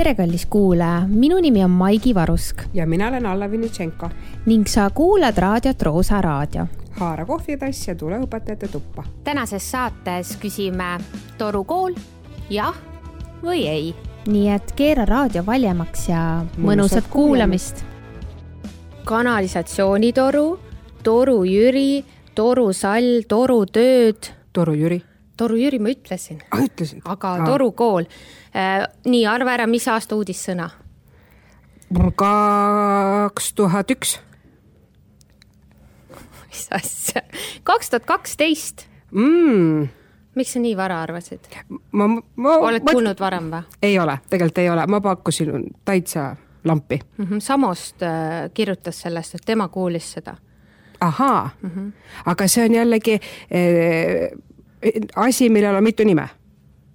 tere, kallis kuulaja, minu nimi on Maigi Varusk ja mina olen Alla Vinitšenko. ning sa kuulad raadiot Roosa Raadio. haara kohvitass ja tule õpetajate tuppa. tänases saates küsime toru kool, jah või ei. nii et keera raadio valjemaks ja mõnusat kuulamist. kanalisatsioonitoru, toru Jüri, toru Sall, toru Tööd. toru Jüri. Toru Jüri ma ütlesin. ah, aga ah. toru kool Äh, nii, arva ära, mis aasta uudissõna? kaks tuhat üks. mis asja, kaks tuhat kaksteist Mm. miks sa nii vara arvasid? ma, ma. oled ma... kuulnud varem või? ei ole, tegelikult ei ole, ma pakkusin täitsa lampi mm. -hmm. Samost äh, kirjutas sellest, et tema kuulis seda. ahaa mm, -hmm. aga see on jällegi äh, asi, millel on mitu nime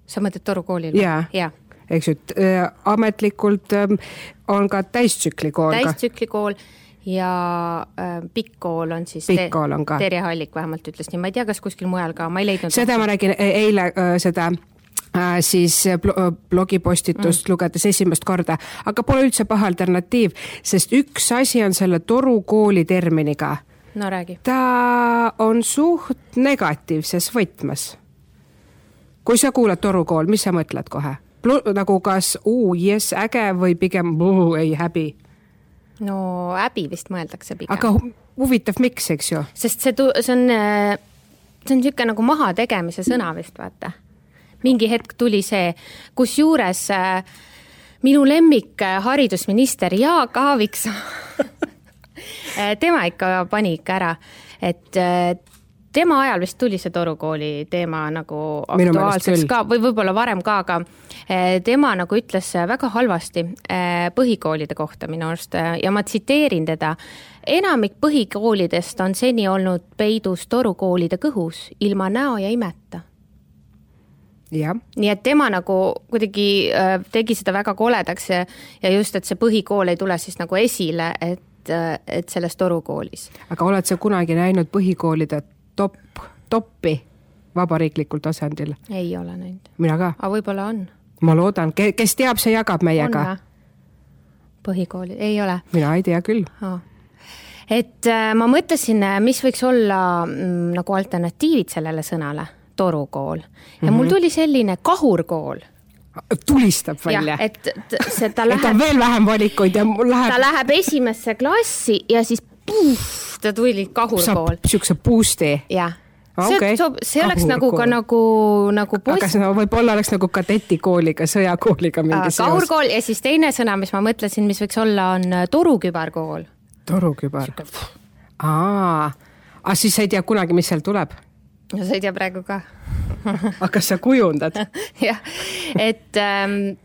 sa mõtled Toru koolil? jaa ja. eks ju, et äh, ametlikult äh, on ka täistsükli kool. täistsükli kool ja äh, pikk kool on siis pikk kool on ka. Terje Hallik vähemalt ütles nii, ma ei tea, kas kuskil mujal ka, ma ei leidnud. seda ma räägin e-, eile äh, seda äh, siis blogipostitust mm. lugedes esimest korda, aga pole üldse paha alternatiiv, sest üks asi on selle Toru kooli terminiga. No räägi. ta on suht negatiivses võtmes kui sa kuulad Toru kool, mis sa mõtled kohe? nagu kas uu, jess, äge või pigem uu, ei häbi? no häbi vist mõeldakse pigem. aga huvitav, miks, eks ju? sest see, see on, see on niisugune nagu mahategemise sõna vist, vaata. mingi hetk tuli see, kusjuures äh, minu lemmik äh, haridusminister Jaak Aaviksoo tema ikka pani ikka ära, et äh, tema ajal vist tuli see Toru kooli teema nagu aktuaalseks ka või võib-olla varem ka, aga eh, tema nagu ütles väga halvasti eh, põhikoolide kohta minu arust eh, ja ma tsiteerin teda. enamik põhikoolidest on seni olnud peidus torukoolide kõhus ilma näo ja imeta. Nii et tema nagu kuidagi tegi seda väga koledaks ja, ja just, et see põhikool ei tule siis nagu esile, et, et selles torukoolis. aga oled sa kunagi näinud põhikoolide top, toppi vabariiklikul tasandil? ei ole näinud. mina ka. aga võib-olla on. ma loodan, kes teab, see jagab meiega. põhikooli, ei ole? mina ei tea küll oh et äh, ma mõtlesin, äh, mis võiks olla mm, nagu alternatiivid sellele sõnale, torukool. ja mm -hmm. mul mhm. tuli selline kahurkool tulistab välja. et see, ta läheb. et on veel vähem valikuid ja läheb. ta läheb esimesse klassi ja siis puh, ta tuli kahurkool. siukse boost'i. jah see okay., see oleks nagu ka nagu, nagu post... aga see võib-olla oleks nagu kadetikooliga, sõjakooliga mingi seos. kahurkool ja siis teine sõna, mis ma mõtlesin, mis võiks olla, on äh, torukübarkool. torukübar. aa, aga siis sa ei tea kunagi, mis seal tuleb? No sa ei tea praegu ka. Aga kas sa kujundad? jah, et ähm,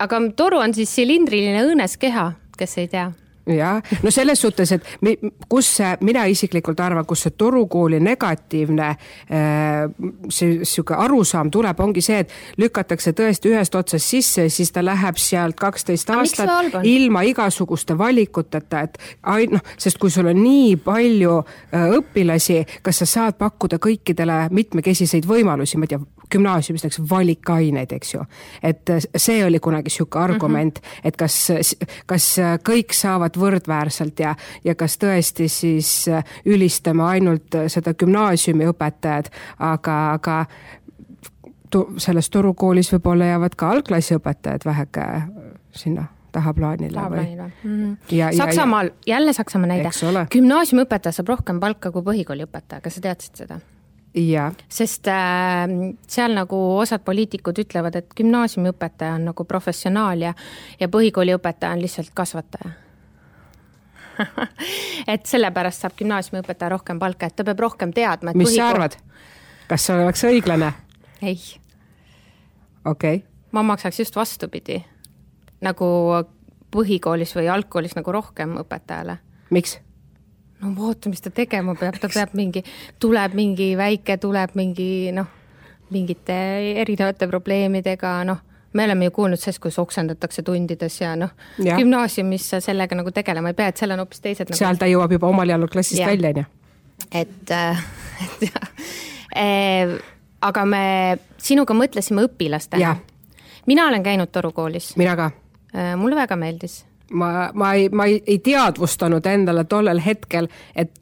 aga toru on siis silindriline õõnes keha, kes ei tea jah, no selles suhtes, et mi, kus see, mina isiklikult arvan, kus see torukooli negatiivne äh, see sihuke arusaam tuleb, ongi see, et lükatakse tõesti ühest otsast sisse ja siis ta läheb sealt kaksteist aastat ilma igasuguste valikuteta, et ai-, noh, sest kui sul on nii palju äh, õpilasi, kas sa saad pakkuda kõikidele mitmekesiseid võimalusi, ma ei tea, gümnaasiumis näiteks valikaineid, eks ju. et see oli kunagi sihuke argument mm, -hmm. et kas, kas kõik saavad võrdväärselt ja, ja kas tõesti siis ülistame ainult seda gümnaasiumi õpetajad, aga, aga tu, selles Turu koolis võib-olla jäävad ka algklassiõpetajad väheke sinna tahaplaanile. tahaplaanile mm. -hmm. Saksamaal, jälle Saksamaa näide, gümnaasiumiõpetaja saab rohkem palka kui põhikooliõpetaja, kas sa teadsid seda? sest äh, seal nagu osad poliitikud ütlevad, et gümnaasiumiõpetaja on nagu professionaal ja, ja põhikooliõpetaja on lihtsalt kasvataja et sellepärast saab gümnaasiumiõpetaja rohkem palka, et ta peab rohkem teadma. mis põhikool... sa arvad, kas see oleks õiglane? ei. okei okay.. ma maksaks just vastupidi, nagu põhikoolis või algkoolis nagu rohkem õpetajale. miks? no vaata, mis ta tegema peab, ta peab mingi, tuleb mingi väike, tuleb mingi noh, mingite erinevate probleemidega, noh, me oleme ju kuulnud sellest, kuidas oksendatakse tundides ja noh, gümnaasiumis sa sellega nagu tegelema ei pea, et seal on hoopis teised nagu.... seal ta jõuab juba omal jalul klassist ja. välja, on ju. et äh,, et jah e,, aga me sinuga mõtlesime õpilastena. mina olen käinud Toru koolis. mina ka mulle väga meeldis. ma, ma ei, ma ei, ei teadvustanud endale tollel hetkel, et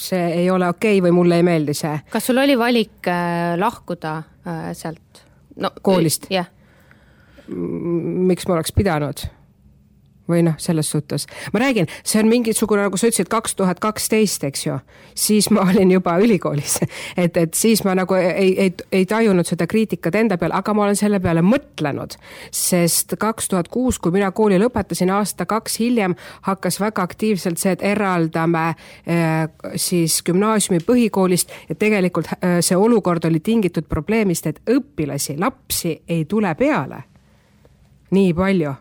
see ei ole okei okay või mulle ei meeldi see. kas sul oli valik äh, lahkuda äh, sealt? no koolist? jah. Miks ma oleks pidanud? või noh, selles suhtes. ma räägin, see on mingisugune, nagu sa ütlesid, kaks tuhat kaksteist, eks ju, siis ma olin juba ülikoolis. et, et siis ma nagu ei, ei, ei tajunud seda kriitikat enda peale, aga ma olen selle peale mõtlenud. sest kaks tuhat kuus, kui mina kooli lõpetasin, aasta-kaks hiljem hakkas väga aktiivselt see, et eraldame äh, siis gümnaasiumi põhikoolist ja tegelikult äh, see olukord oli tingitud probleemist, et õpilasi, lapsi ei tule peale nii palju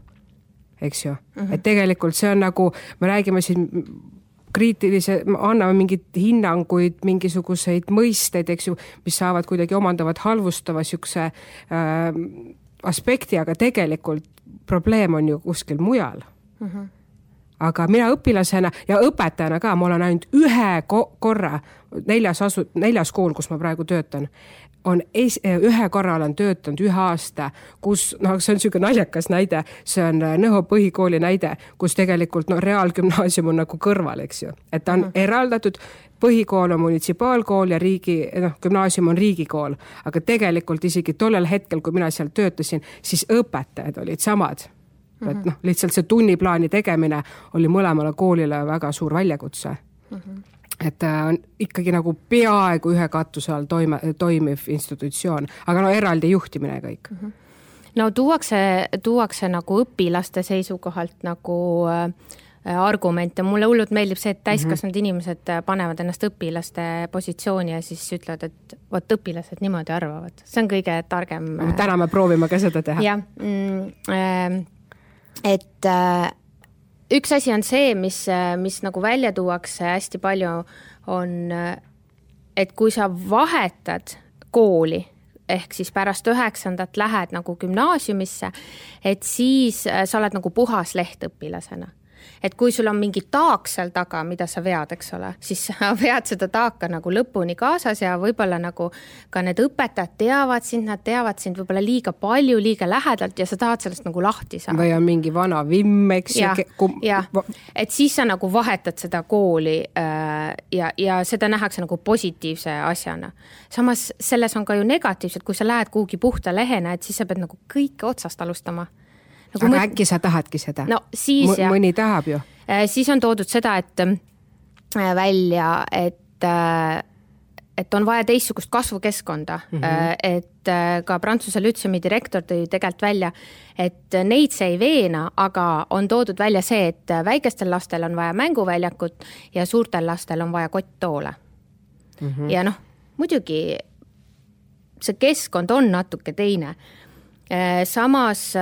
eks ju mm. -hmm. et tegelikult see on nagu, me räägime siin kriitilise, anname mingeid hinnanguid, mingisuguseid mõisteid, eks ju, mis saavad kuidagi, omandavad halvustava niisuguse äh, aspekti, aga tegelikult probleem on ju kuskil mujal mm. -hmm. aga mina õpilasena ja õpetajana ka, ma olen ainult ühe ko korra neljas asu-, neljas kool, kus ma praegu töötan, on es-, ühe korra olen töötanud ühe aasta, kus noh, see on niisugune naljakas näide, see on äh, Nõo põhikooli näide, kus tegelikult no reaalgümnaasium on nagu kõrval, eks ju, et ta on mm eraldatud, põhikool on munitsipaalkool ja riigi, noh, gümnaasium on riigikool, aga tegelikult isegi tollel hetkel, kui mina seal töötasin, siis õpetajad olid samad mm. -hmm. et noh, lihtsalt see tunniplaani tegemine oli mõlemale koolile väga suur väljakutse mm. -hmm et ta äh, on ikkagi nagu peaaegu ühe katuse all toime, toimiv institutsioon, aga no eraldi juhtimine kõik mm. -hmm. no tuuakse, tuuakse nagu õpilaste seisukohalt nagu äh, argumente, mulle hullult meeldib see, et täiskasvanud mm -hmm. inimesed äh, panevad ennast õpilaste positsiooni ja siis ütlevad, et vot õpilased niimoodi arvavad, see on kõige targem. täna me proovime ka seda teha. jah mm,, äh, et äh, üks asi on see, mis, mis nagu välja tuuakse hästi palju, on, et kui sa vahetad kooli, ehk siis pärast üheksandat lähed nagu gümnaasiumisse, et siis sa oled nagu puhas leht õpilasena et kui sul on mingi taak seal taga, mida sa vead, eks ole, siis sa vead seda taaka nagu lõpuni kaasas ja võib-olla nagu ka need õpetajad teavad sind, nad teavad sind võib-olla liiga palju, liiga lähedalt ja sa tahad sellest nagu lahti saada. või on mingi vana vimm, eks ju. jah, et siis sa nagu vahetad seda kooli äh, ja, ja seda nähakse nagu positiivse asjana. samas selles on ka ju negatiivsed, kui sa lähed kuhugi puhta lehena, et siis sa pead nagu kõike otsast alustama nagu aga mõt... äkki sa tahadki seda? no siis jah. mõni tahab ju. Äh, siis on toodud seda, et äh, välja, et äh, et on vaja teistsugust kasvukeskkonda mm, -hmm. et ka Prantsuse lütseumi direktor tõi tegelikult välja, et neid see ei veena, aga on toodud välja see, et väikestel lastel on vaja mänguväljakut ja suurtel lastel on vaja kotttoole mm. -hmm. ja noh, muidugi see keskkond on natuke teine. samas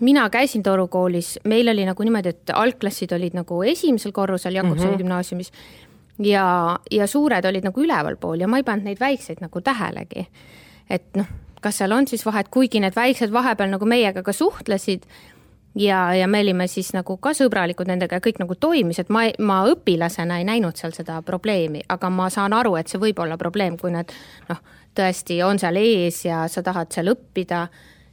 mina käisin Toru koolis, meil oli nagu niimoodi, et algklassid olid nagu esimesel korrusel Jakobsoni mm -hmm. gümnaasiumis ja, ja suured olid nagu ülevalpool ja ma ei pannud neid väikseid nagu tähelegi. et noh, kas seal on siis vahet, kuigi need väiksed vahepeal nagu meiega ka suhtlesid ja, ja me olime siis nagu ka sõbralikud nendega ja kõik nagu toimis, et ma, ma õpilasena ei näinud seal seda probleemi, aga ma saan aru, et see võib olla probleem, kui nad noh, tõesti on seal ees ja sa tahad seal õppida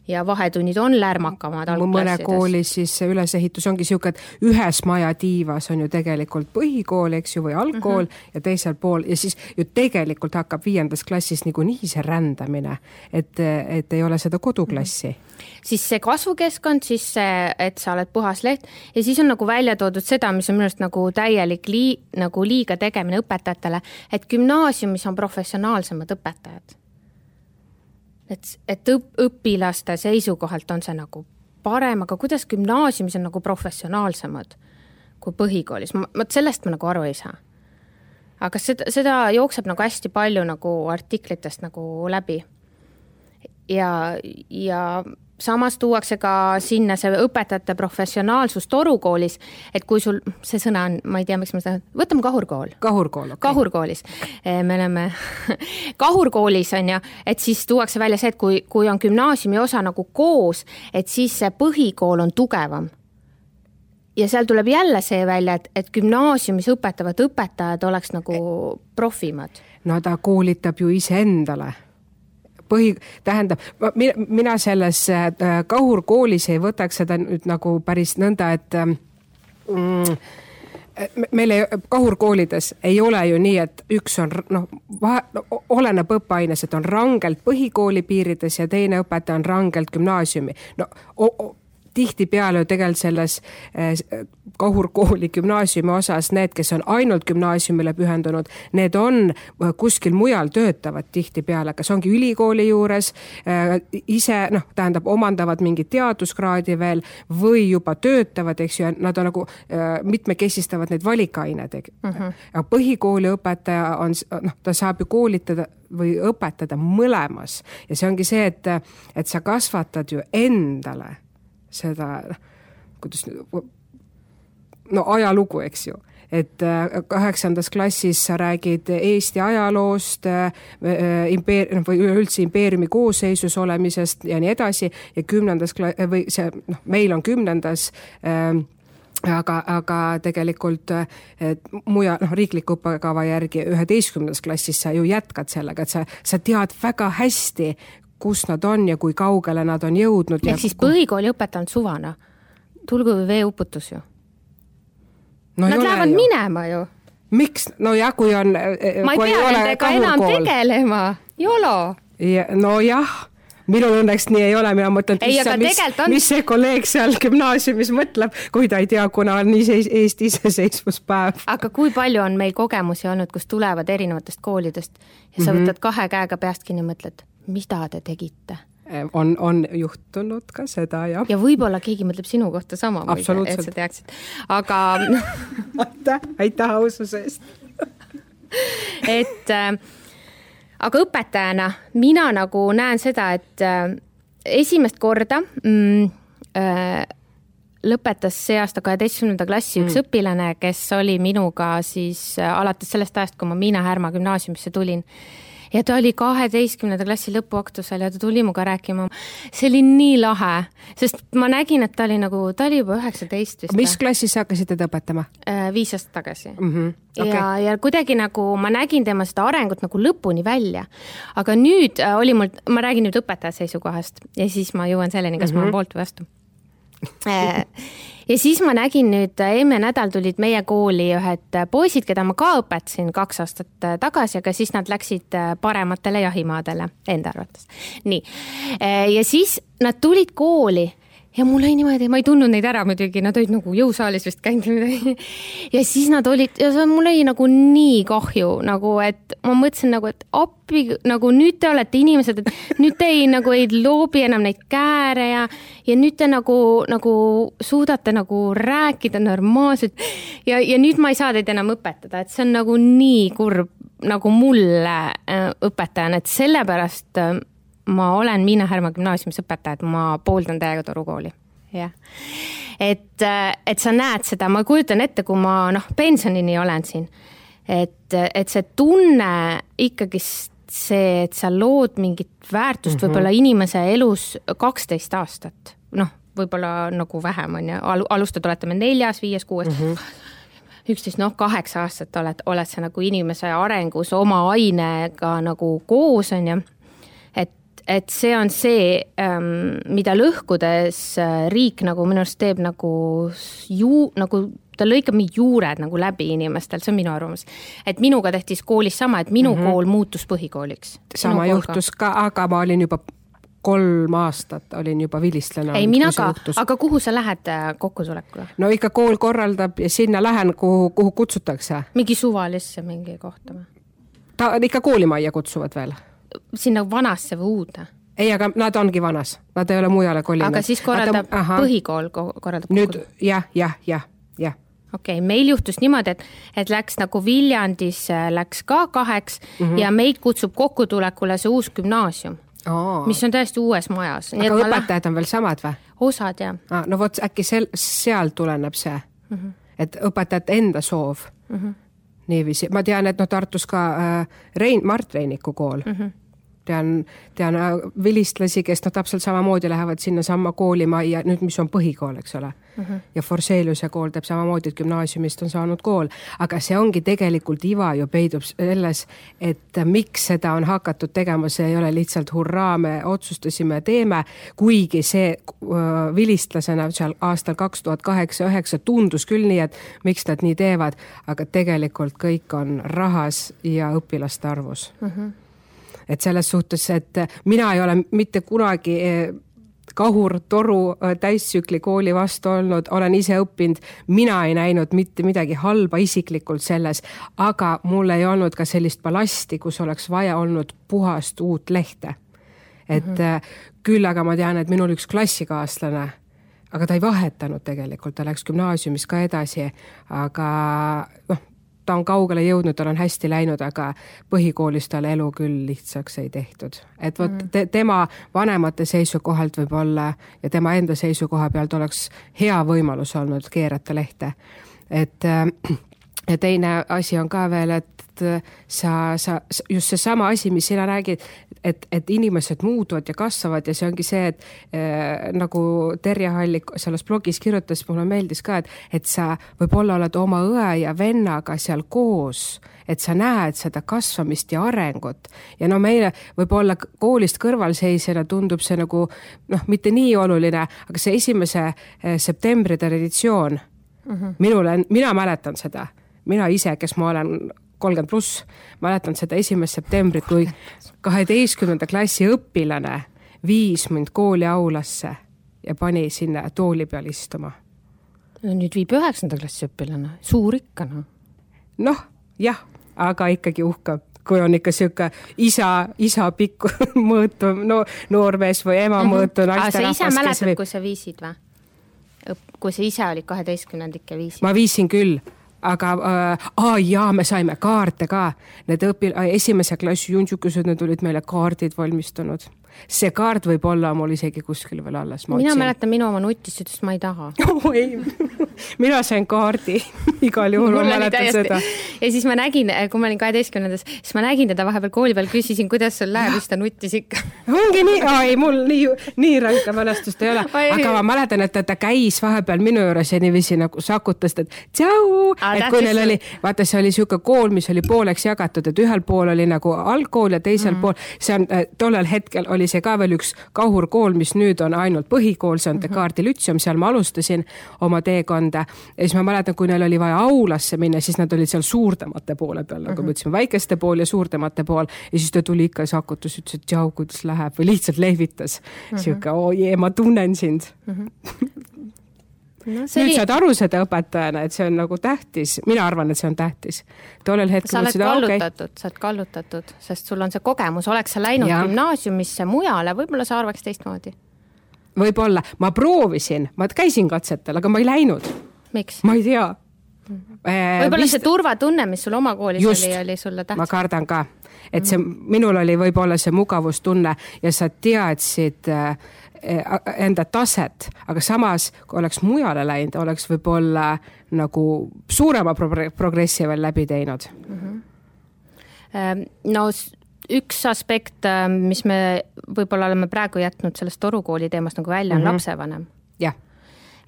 ja vahetunnid on lärmakamad algklassides. mõne koolis siis ülesehitus ongi niisugune, et ühes maja tiivas on ju tegelikult põhikool, eks ju, või algkool mm -hmm. ja teisel pool ja siis ju tegelikult hakkab viiendas klassis niikuinii see rändamine, et, et ei ole seda koduklassi mm. -hmm. siis see kasvukeskkond, siis see, et sa oled puhas leht ja siis on nagu välja toodud seda, mis on minu arust nagu täielik lii-, nagu liiga tegemine õpetajatele, et gümnaasiumis on professionaalsemad õpetajad et, et õp-, õpilaste seisukohalt on see nagu parem, aga kuidas gümnaasiumis on nagu professionaalsemad kui põhikoolis, vot sellest ma nagu aru ei saa. aga seda, seda jookseb nagu hästi palju nagu artiklitest nagu läbi. ja, ja samas tuuakse ka sinna see õpetajate professionaalsus Toru koolis, et kui sul, see sõna on, ma ei tea, miks ma seda, võtame kahurkool. kahurkool, okay.. kahurkoolis, eh, me oleme kahurkoolis on ju, et siis tuuakse välja see, et kui, kui on gümnaasiumi osa nagu koos, et siis see põhikool on tugevam ja seal tuleb jälle see välja, et, et gümnaasiumis õpetavad õpetajad oleks nagu profimad. no ta koolitab ju iseendale põhi, tähendab, mina selles äh, kahurkoolis ei võtaks seda nüüd nagu päris nõnda, et mm, meil ei, kahurkoolides ei ole ju nii, et üks on noh, no, oleneb õppeaines, et on rangelt põhikooli piirides ja teine õpetaja on rangelt gümnaasiumi. no o, o, tihtipeale ju tegelikult selles eh, kahurkooli gümnaasiumi osas need, kes on ainult gümnaasiumile pühendunud, need on eh, kuskil mujal töötavad tihtipeale, kas ongi ülikooli juures, eh, ise noh, tähendab, omandavad mingit teaduskraadi veel või juba töötavad, eks ju, nad on nagu mitmekesistavad neid valikained uh. -huh. aga põhikooli õpetaja on noh, ta saab ju koolitada või õpetada mõlemas ja see ongi see, et, et sa kasvatad ju endale seda, kuidas no ajalugu, eks ju. Et äh, kaheksandas klassis sa räägid Eesti ajaloost, äh, äh, impeer-, noh või üleüldse impeeriumi koosseisus olemisest ja nii edasi ja kümnendas kla-, või see noh, meil on kümnendas äh, aga, aga tegelikult mujal, noh, riikliku õppekava järgi üheteistkümnendas klassis sa ju jätkad sellega, et sa, sa tead väga hästi, kus nad on ja kui kaugele nad on jõudnud. ehk siis põhikooli õpetaja on suvana, tulgu või veeuputus ju no. Nad lähevad ju. minema ju. miks, nojah, kui on. Eh, eh, ma ei pea nendega enam tegelema, jolo. nojah minul õnneks nii ei ole, mina mõtlen, et issand, mis, on... mis see kolleeg seal gümnaasiumis mõtleb, kui ta ei tea, kuna on Eesti iseseisvuspäev. aga kui palju on meil kogemusi olnud, kus tulevad erinevatest koolidest ja sa mm -hmm. võtad kahe käega peast kinni ja mõtled, mida te tegite? on, on juhtunud ka seda, jah. ja võib-olla keegi mõtleb sinu kohta sama, et sa teaksid, aga aitäh, aitäh aususe eest et äh, aga õpetajana mina nagu näen seda, et äh, esimest korda mm, äh, lõpetas see aasta kaheteistkümnenda klassi üks mm. õpilane, kes oli minuga siis äh, alates sellest ajast, kui ma Miina Härma gümnaasiumisse tulin ja ta oli kaheteistkümnenda klassi lõpuaktusel ja ta tuli minuga rääkima. see oli nii lahe, sest ma nägin, et ta oli nagu, ta oli juba üheksateist vist. mis klassis sa hakkasid teda õpetama? Äh, viis aastat tagasi mm. -hmm. Okay. ja, ja kuidagi nagu ma nägin tema seda arengut nagu lõpuni välja. aga nüüd äh, oli mul, ma räägin nüüd õpetaja seisukohast ja siis ma jõuan selleni, kas mm -hmm. ma olen mhm. poolt või vastu äh, ja siis ma nägin nüüd, eelmine nädal tulid meie kooli ühed poisid, keda ma ka õpetasin kaks aastat tagasi, aga siis nad läksid parematele jahimaadele, enda arvates. nii, ja siis nad tulid kooli ja mul oli niimoodi, ma ei tundnud neid ära muidugi, nad olid nagu jõusaalis vist käinud või midagi. ja siis nad olid ja see, mul oli nagu nii kahju nagu, et ma mõtlesin nagu, et appi, nagu nüüd te olete inimesed, et nüüd te ei nagu ei loobi enam neid kääre ja, ja nüüd te nagu, nagu suudate nagu rääkida normaalselt. ja, ja nüüd ma ei saa teid enam õpetada, et see on nagu nii kurb nagu mulle äh, õpetajana, et sellepärast äh, ma olen Miina Härma gümnaasiumis õpetaja, et ma pooldan täiega Toru kooli, jah. et, et sa näed seda, ma kujutan ette, kui ma noh, pensionini olen siin, et, et see tunne ikkagist see, et sa lood mingit väärtust mm -hmm. võib-olla inimese elus kaksteist aastat, noh, võib-olla nagu vähem on ju, alustad, oletame neljas, viies, kuues mm. -hmm üksteist, noh, kaheksa aastat oled, oled sa nagu inimese arengus oma ainega nagu koos, on ju et see on see, ähm, mida lõhkudes äh, riik nagu minu arust teeb nagu ju nagu ta lõikab mingid juured nagu läbi inimestel, see on minu arvamus. et minuga tehti koolis sama, et minu mm -hmm. kool muutus põhikooliks. sama juhtus ka, aga ma olin juba kolm aastat olin juba vilistlane. ei, mina ka, aga kuhu sa lähed äh, kokkutulekule? no ikka kool korraldab ja sinna lähen, kuhu, kuhu kutsutakse. mingi suvalisse mingi kohta või? ta ikka koolimajja kutsuvad veel sinna vanasse või uude? ei, aga nad ongi vanas, nad ei ole mujale kolinud. aga siis korraldab, põhikool korraldab nüüd jah, jah, jah, jah okei okay,, meil juhtus niimoodi, et, et läks nagu Viljandis läks ka kaheks mm -hmm. ja meid kutsub kokkutulekule see uus gümnaasium oh., mis on täiesti uues majas. aga õpetajad la... on veel samad või? osad jah ah,. no vot äkki sel-, sealt tuleneb see mm, -hmm. et õpetajate enda soov mm. -hmm. niiviisi, ma tean, et noh, Tartus ka äh, Rein, Mart Reiniku kool mm. -hmm tean, tean äh, vilistlasi, kes noh, täpselt samamoodi lähevad sinnasamma koolimajja, nüüd mis on põhikool, eks ole mm. -hmm. ja Forseliuse kool teeb samamoodi, et gümnaasiumist on saanud kool, aga see ongi tegelikult iva ju peidub selles, et miks seda on hakatud tegema, see ei ole lihtsalt hurraa, me otsustasime, teeme, kuigi see äh, vilistlasena seal aastal kaks tuhat kaheksa, üheksa tundus küll nii, et miks nad nii teevad, aga tegelikult kõik on rahas ja õpilaste arvus mm. -hmm et selles suhtes, et mina ei ole mitte kunagi eh, kahur, toru eh, täistsükli kooli vastu olnud, olen ise õppinud, mina ei näinud mitte midagi halba isiklikult selles, aga mul ei olnud ka sellist ballasti, kus oleks vaja olnud puhast uut lehte. et mm -hmm. küll aga ma tean, et minul üks klassikaaslane aga ta ei vahetanud tegelikult, ta läks gümnaasiumis ka edasi, aga noh, ta on kaugele jõudnud, tal on hästi läinud, aga põhikoolis tal elu küll lihtsaks ei tehtud. et vot mm. te, tema vanemate seisukohalt võib-olla ja tema enda seisukoha pealt oleks hea võimalus olnud keerata lehte. et äh, ja teine asi on ka veel, et sa, sa, just seesama asi, mis sina räägid, et, et inimesed muutuvad ja kasvavad ja see ongi see, et äh, nagu Terje Hallik selles blogis kirjutas, mulle meeldis ka, et, et sa võib-olla oled oma õe ja vennaga seal koos, et sa näed seda kasvamist ja arengut. ja no meile võib-olla koolist kõrvalseisjana tundub see nagu noh, mitte nii oluline, aga see esimese äh, septembri traditsioon mm, -hmm. minule, mina mäletan seda mina ise, kes ma olen kolmkümmend pluss, mäletan seda esimest septembrit, kui kaheteistkümnenda klassi õpilane viis mind kooli aulasse ja pani sinna tooli peal istuma. no nüüd viib üheksanda klassi õpilane, suur ikka noh. noh, jah, aga ikkagi uhke kui on ikka sihuke isa, isa pikku mõõtu no, noormees või ema mm -hmm. mõõtu naisterahvas. sa ise mäletad võib..., kui sa viisid või? kui sa ise olid kaheteistkümnendik ja viisid? ma viisin küll aga äh, aa jaa, me saime kaarte ka. Need õpil-, esimese klassi juntsukesed, need olid meile kaardid valmistanud see kaart võib olla mul isegi kuskil veel alles. mina otsin. mäletan, minu oma nutis ütles, ma ei taha oh,. ei, mina sain kaardi igal juhul, ma mäletan seda. Ja siis ma nägin, kui ma olin kaheteistkümnendas, siis ma nägin teda vahepeal kooli peal, küsisin, kuidas sul läheb, siis ta nuttis ikka. ongi nii, ei mul nii, nii ränka mälestust ei ole, aga ma mäletan, et ta käis vahepeal minu juures ja niiviisi nagu sakutas, et tšau, et kui neil oli, vaata, see oli niisugune kool, mis oli pooleks jagatud, et ühel pool oli nagu algkool ja teisel mm. pool, see on, äh, tollel hetkel oli see ka veel üks kahurkool, mis nüüd on ainult põhikool, see on Descartesi mhm. lütseum, seal ma alustasin oma teekonda. ja siis ma mäletan, kui neil oli vaja aulasse minna, siis nad olid seal suurtemate poole peal, nagu me mhm. ütlesime, väikeste pool ja suurtemate pool. ja siis ta tuli ikka ja sakutas, ütles, et tšau, kuidas läheb või lihtsalt lehvitas mm -hmm.. sihuke, oo jee, ma tunnen sind mm. -hmm no, nüüd oli... saad aru seda õpetajana, et see on nagu tähtis, mina arvan, et see on tähtis. tollel hetkel sa oled kallutatud okay., sa oled kallutatud, sest sul on see kogemus, oleks sa läinud ja. gümnaasiumisse mujale, võib-olla sa arvaks teistmoodi. võib-olla, ma proovisin, ma käisin katsetel, aga ma ei läinud. ma ei tea mm -hmm. Võib-olla vist... see turvatunne, mis sul oma koolis Just, oli, oli sulle tähtis? ma kardan ka, et see, minul oli võib-olla see mugavustunne ja sa teadsid äh, enda taset, aga samas, kui oleks mujale läinud, oleks võib-olla nagu suurema progressi veel läbi teinud mm. -hmm. no üks aspekt, äh, mis me võib-olla oleme praegu jätnud sellest Toru kooli teemast nagu välja, on mm -hmm. lapsevanem. jah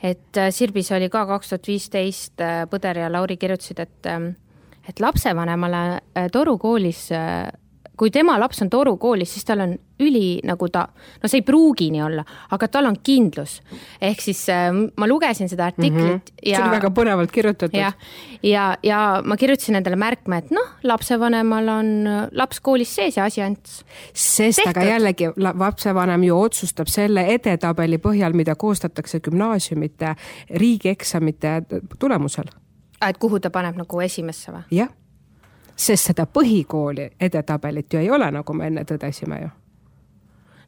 et äh, Sirbis oli ka kaks tuhat viisteist, äh, Põder ja Lauri kirjutasid, et ähm, et lapsevanemale Toru koolis kui tema laps on Toru koolis, siis tal on üli nagu ta, no see ei pruugi nii olla, aga tal on kindlus. ehk siis äh, ma lugesin seda artiklit mm -hmm. ja. see oli väga põnevalt kirjutatud. ja, ja, ja ma kirjutasin endale märkme, et noh, lapsevanemal on laps koolis sees ja ainult. sest tehtud. aga jällegi lapsevanem ju otsustab selle edetabeli põhjal, mida koostatakse gümnaasiumite riigieksamite tulemusel. et kuhu ta paneb nagu esimesse või? jah sest seda põhikooli edetabelit ju ei ole, nagu me enne tõdesime ju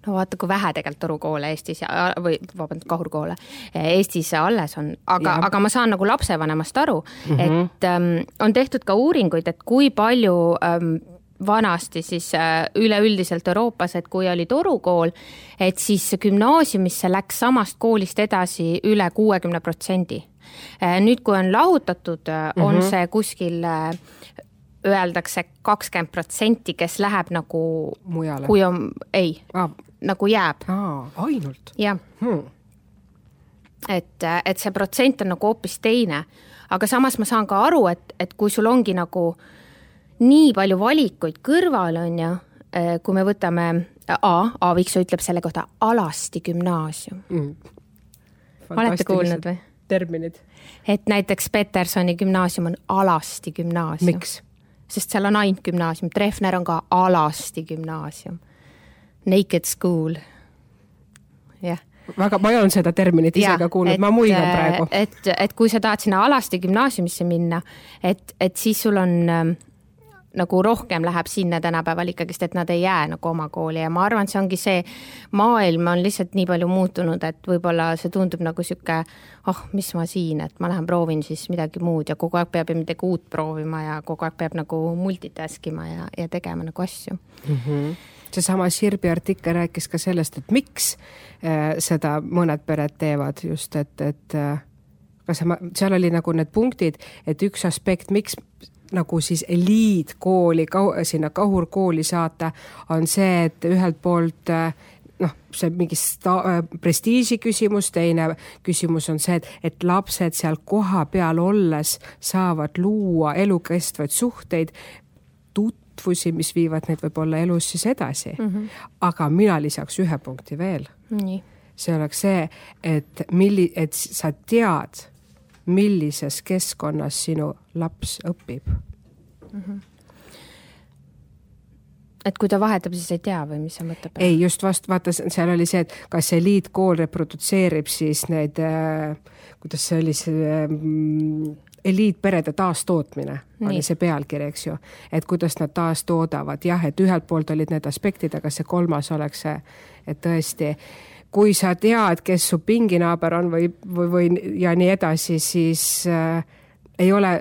no vaata, kui vähe tegelikult torukoole Eestis ja, või vabandust, kahurkoole Eestis alles on, aga, aga ma saan nagu lapsevanemast aru mm, -hmm. et ähm, on tehtud ka uuringuid, et kui palju ähm, vanasti siis äh, üleüldiselt Euroopas, et kui oli torukool, et siis gümnaasiumisse läks samast koolist edasi üle kuuekümne protsendi. Äh, nüüd, kui on lahutatud, mm -hmm. on mhm. see kuskil öeldakse kakskümmend protsenti, kes läheb nagu Mujale. kui on, ei ah, nagu jääb, ainult jah hmm. et, et see protsent on nagu hoopis teine. aga samas ma saan ka aru, et, et kui sul ongi nagu nii palju valikuid kõrval, on ju, kui me võtame A, Aaviksoo ütleb selle kohta alasti gümnaasium. Mm. olete kuulnud või? terminid. et näiteks Petersoni gümnaasium on alasti gümnaasium. miks? sest seal on ainult gümnaasium, Treffner on ka alasti gümnaasium. Naked school, jah väga, ma ei olnud seda terminit ise ka kuulnud, ma muigan praegu. et, et kui sa tahad sinna Alasti gümnaasiumisse minna, et, et siis sul on ähm, nagu rohkem läheb sinna tänapäeval ikkagist, et nad ei jää nagu oma kooli ja ma arvan, et see ongi see, maailm on lihtsalt nii palju muutunud, et võib-olla see tundub nagu sihuke, oh, mis ma siin, et ma lähen proovin siis midagi muud ja kogu aeg peab ju midagi uut proovima ja kogu aeg peab nagu multitask ima ja, ja tegema nagu asju mm. -hmm seesama Sirbi artikkel rääkis ka sellest, et miks äh, seda mõned pered teevad just, et, et äh, kas ma, seal oli nagu need punktid, et üks aspekt, miks nagu siis eliitkooli, sinna kahurkooli saata, on see, et ühelt poolt noh, see mingi sta-, prestiiži küsimus, teine küsimus on see, et, et lapsed seal kohapeal olles saavad luua elukestvaid suhteid, tutvusi, mis viivad neid võib-olla elus siis edasi mm. -hmm. aga mina lisaks ühe punkti veel. see oleks see, et milli-, et sa tead millises keskkonnas sinu laps õpib mm. -hmm. et kui ta vahetab, siis ei tea või mis sa mõtled? ei, just vast, vaata, seal oli see, et kas eliitkool reprodutseerib siis neid äh,, kuidas see oli, see äh, eliitperede taastootmine Nii. oli see pealkiri, eks ju. et kuidas nad taastoodavad, jah, et ühelt poolt olid need aspektid, aga see kolmas oleks see, et tõesti kui sa tead, kes su pinginaaber on või, või, või ja nii edasi, siis äh, ei ole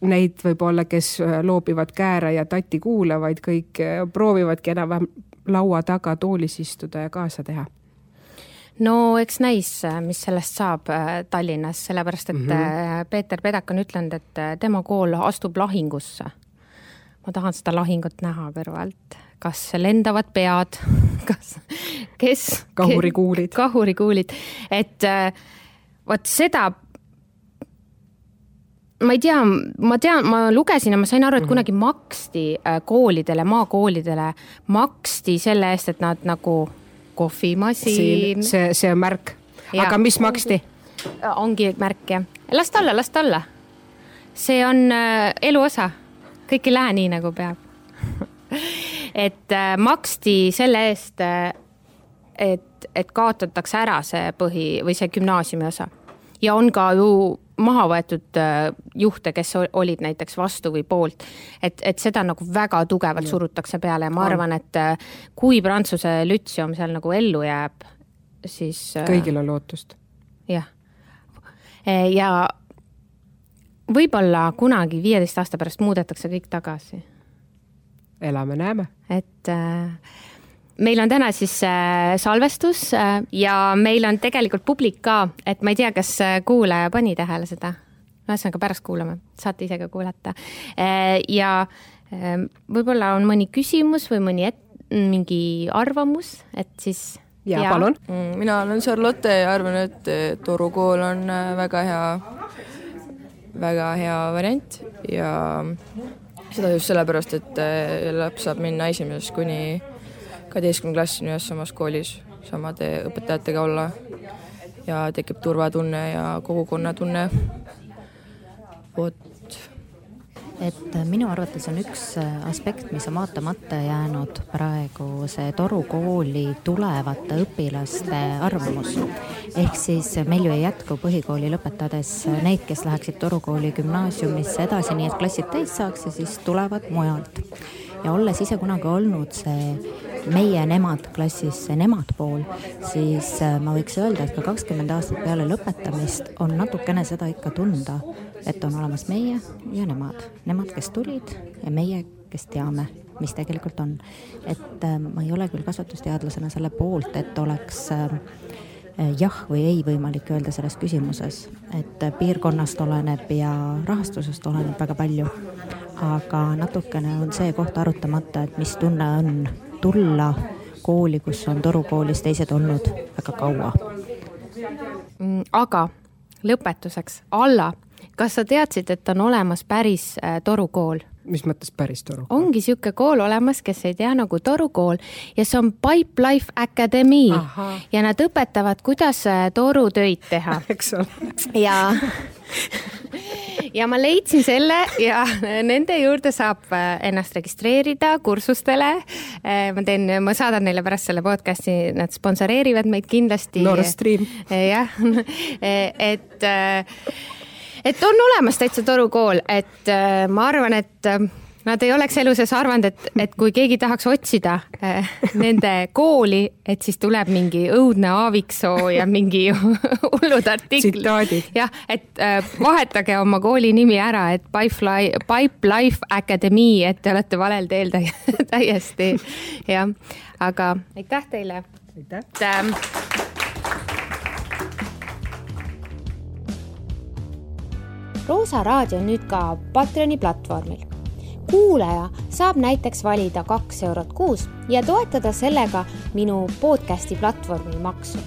neid võib-olla, kes äh, loobivad kääre ja tatti kuula, vaid kõik äh, proovivadki enam-vähem laua taga toolis istuda ja kaasa teha no eks näis, äh, mis sellest saab Tallinnas, sellepärast et mm -hmm. Peeter Pedak on ütelnud, et tema kool astub lahingusse. ma tahan seda lahingut näha kõrvalt kas lendavad pead, kas, kes. kahurikuulid. kahurikuulid, et äh, vot seda ma ei tea, ma tean, ma lugesin ja ma sain aru, et mhm. kunagi maksti äh, koolidele, maakoolidele, maksti selle eest, et nad nagu kohvimasin. see, see on märk. aga mis maksti? ongi märk jah, las ta olla, las ta olla. see on äh, elu osa, kõik ei lähe nii, nagu peab et äh, maksti selle eest, äh, et, et kaotatakse ära see põhi või see gümnaasiumi osa. Ja on ka ju maha võetud äh, juhte, kes olid näiteks vastu või poolt. et, et seda nagu väga tugevalt surutakse peale ja ma arvan, et kui Prantsuse lütseum seal nagu ellu jääb, siis. kõigil on lootust. jah, ja võib-olla kunagi viieteist aasta pärast muudetakse kõik tagasi elame-näeme. et äh, meil on täna siis äh, salvestus äh, ja meil on tegelikult publik ka, et ma ei tea, kas äh, kuulaja pani tähele seda. ühesõnaga pärast kuulame, saate ise ka kuulata ja äh, võib-olla on mõni küsimus või mõni et, mingi arvamus, et siis. ja, palun. Mm, mina olen Charlotte ja arvan, et Toru kool on väga hea, väga hea variant ja seda just sellepärast, et laps saab minna esimesest kuni kaheteistkümnenda klassini ühes samas koolis samade õpetajatega olla ja tekib turvatunne ja kogukonnatunne. vot et minu arvates on üks aspekt, mis on vaatamata jäänud praegu see Toru kooli tulevate õpilaste arvamus. ehk siis meil ju ei jätku põhikooli lõpetades neid, kes läheksid Toru kooli gümnaasiumisse edasi, nii et klassid täis saaks ja siis tulevad mujalt. ja olles ise kunagi olnud see meie nemad klassis, see nemad pool, siis ma võiks öelda, et ka kakskümmend aastat peale lõpetamist on natukene seda ikka tunda et on olemas meie ja nemad, nemad, kes tulid ja meie, kes teame, mis tegelikult on. et äh, ma ei ole küll kasvatusteadlasena selle poolt, et oleks äh, jah või ei võimalik öelda selles küsimuses, et piirkonnast oleneb ja rahastusest oleneb väga palju. aga natukene on see koht arutamata, et mis tunne on tulla kooli, kus on torukoolis teised olnud väga kaua. Mm, aga lõpetuseks, Alla, kas sa teadsid, et on olemas päris äh, torukool? mis mõttes päris toru? ongi niisugune kool olemas, kes ei tea, nagu Toru kool ja see on Pipe Life Academy Aha. ja nad õpetavad, kuidas äh, torutöid teha. eks ole. ja ja ma leidsin selle ja nende juurde saab äh, ennast registreerida kursustele. Äh, ma teen, ma saadan neile pärast selle podcast'i, nad sponsoreerivad meid kindlasti. Nord Stream. jah, et et on olemas täitsa toru kool, et äh, ma arvan, et äh, nad ei oleks elu sees arvanud, et, et kui keegi tahaks otsida äh, nende kooli, et siis tuleb mingi õudne Aaviksoo ja mingi hullud artiklid. jah, et äh, vahetage oma kooli nimi ära, et Pipefly, Pipe Life Academy, et te olete valel teel täiesti, jah. aga aitäh teile. aitäh. Ähm, Roosa raadio on nüüd ka Patreoni platvormil. Kuulaja saab näiteks valida kaks eurot kuus ja toetada sellega minu podcasti platvormi maksu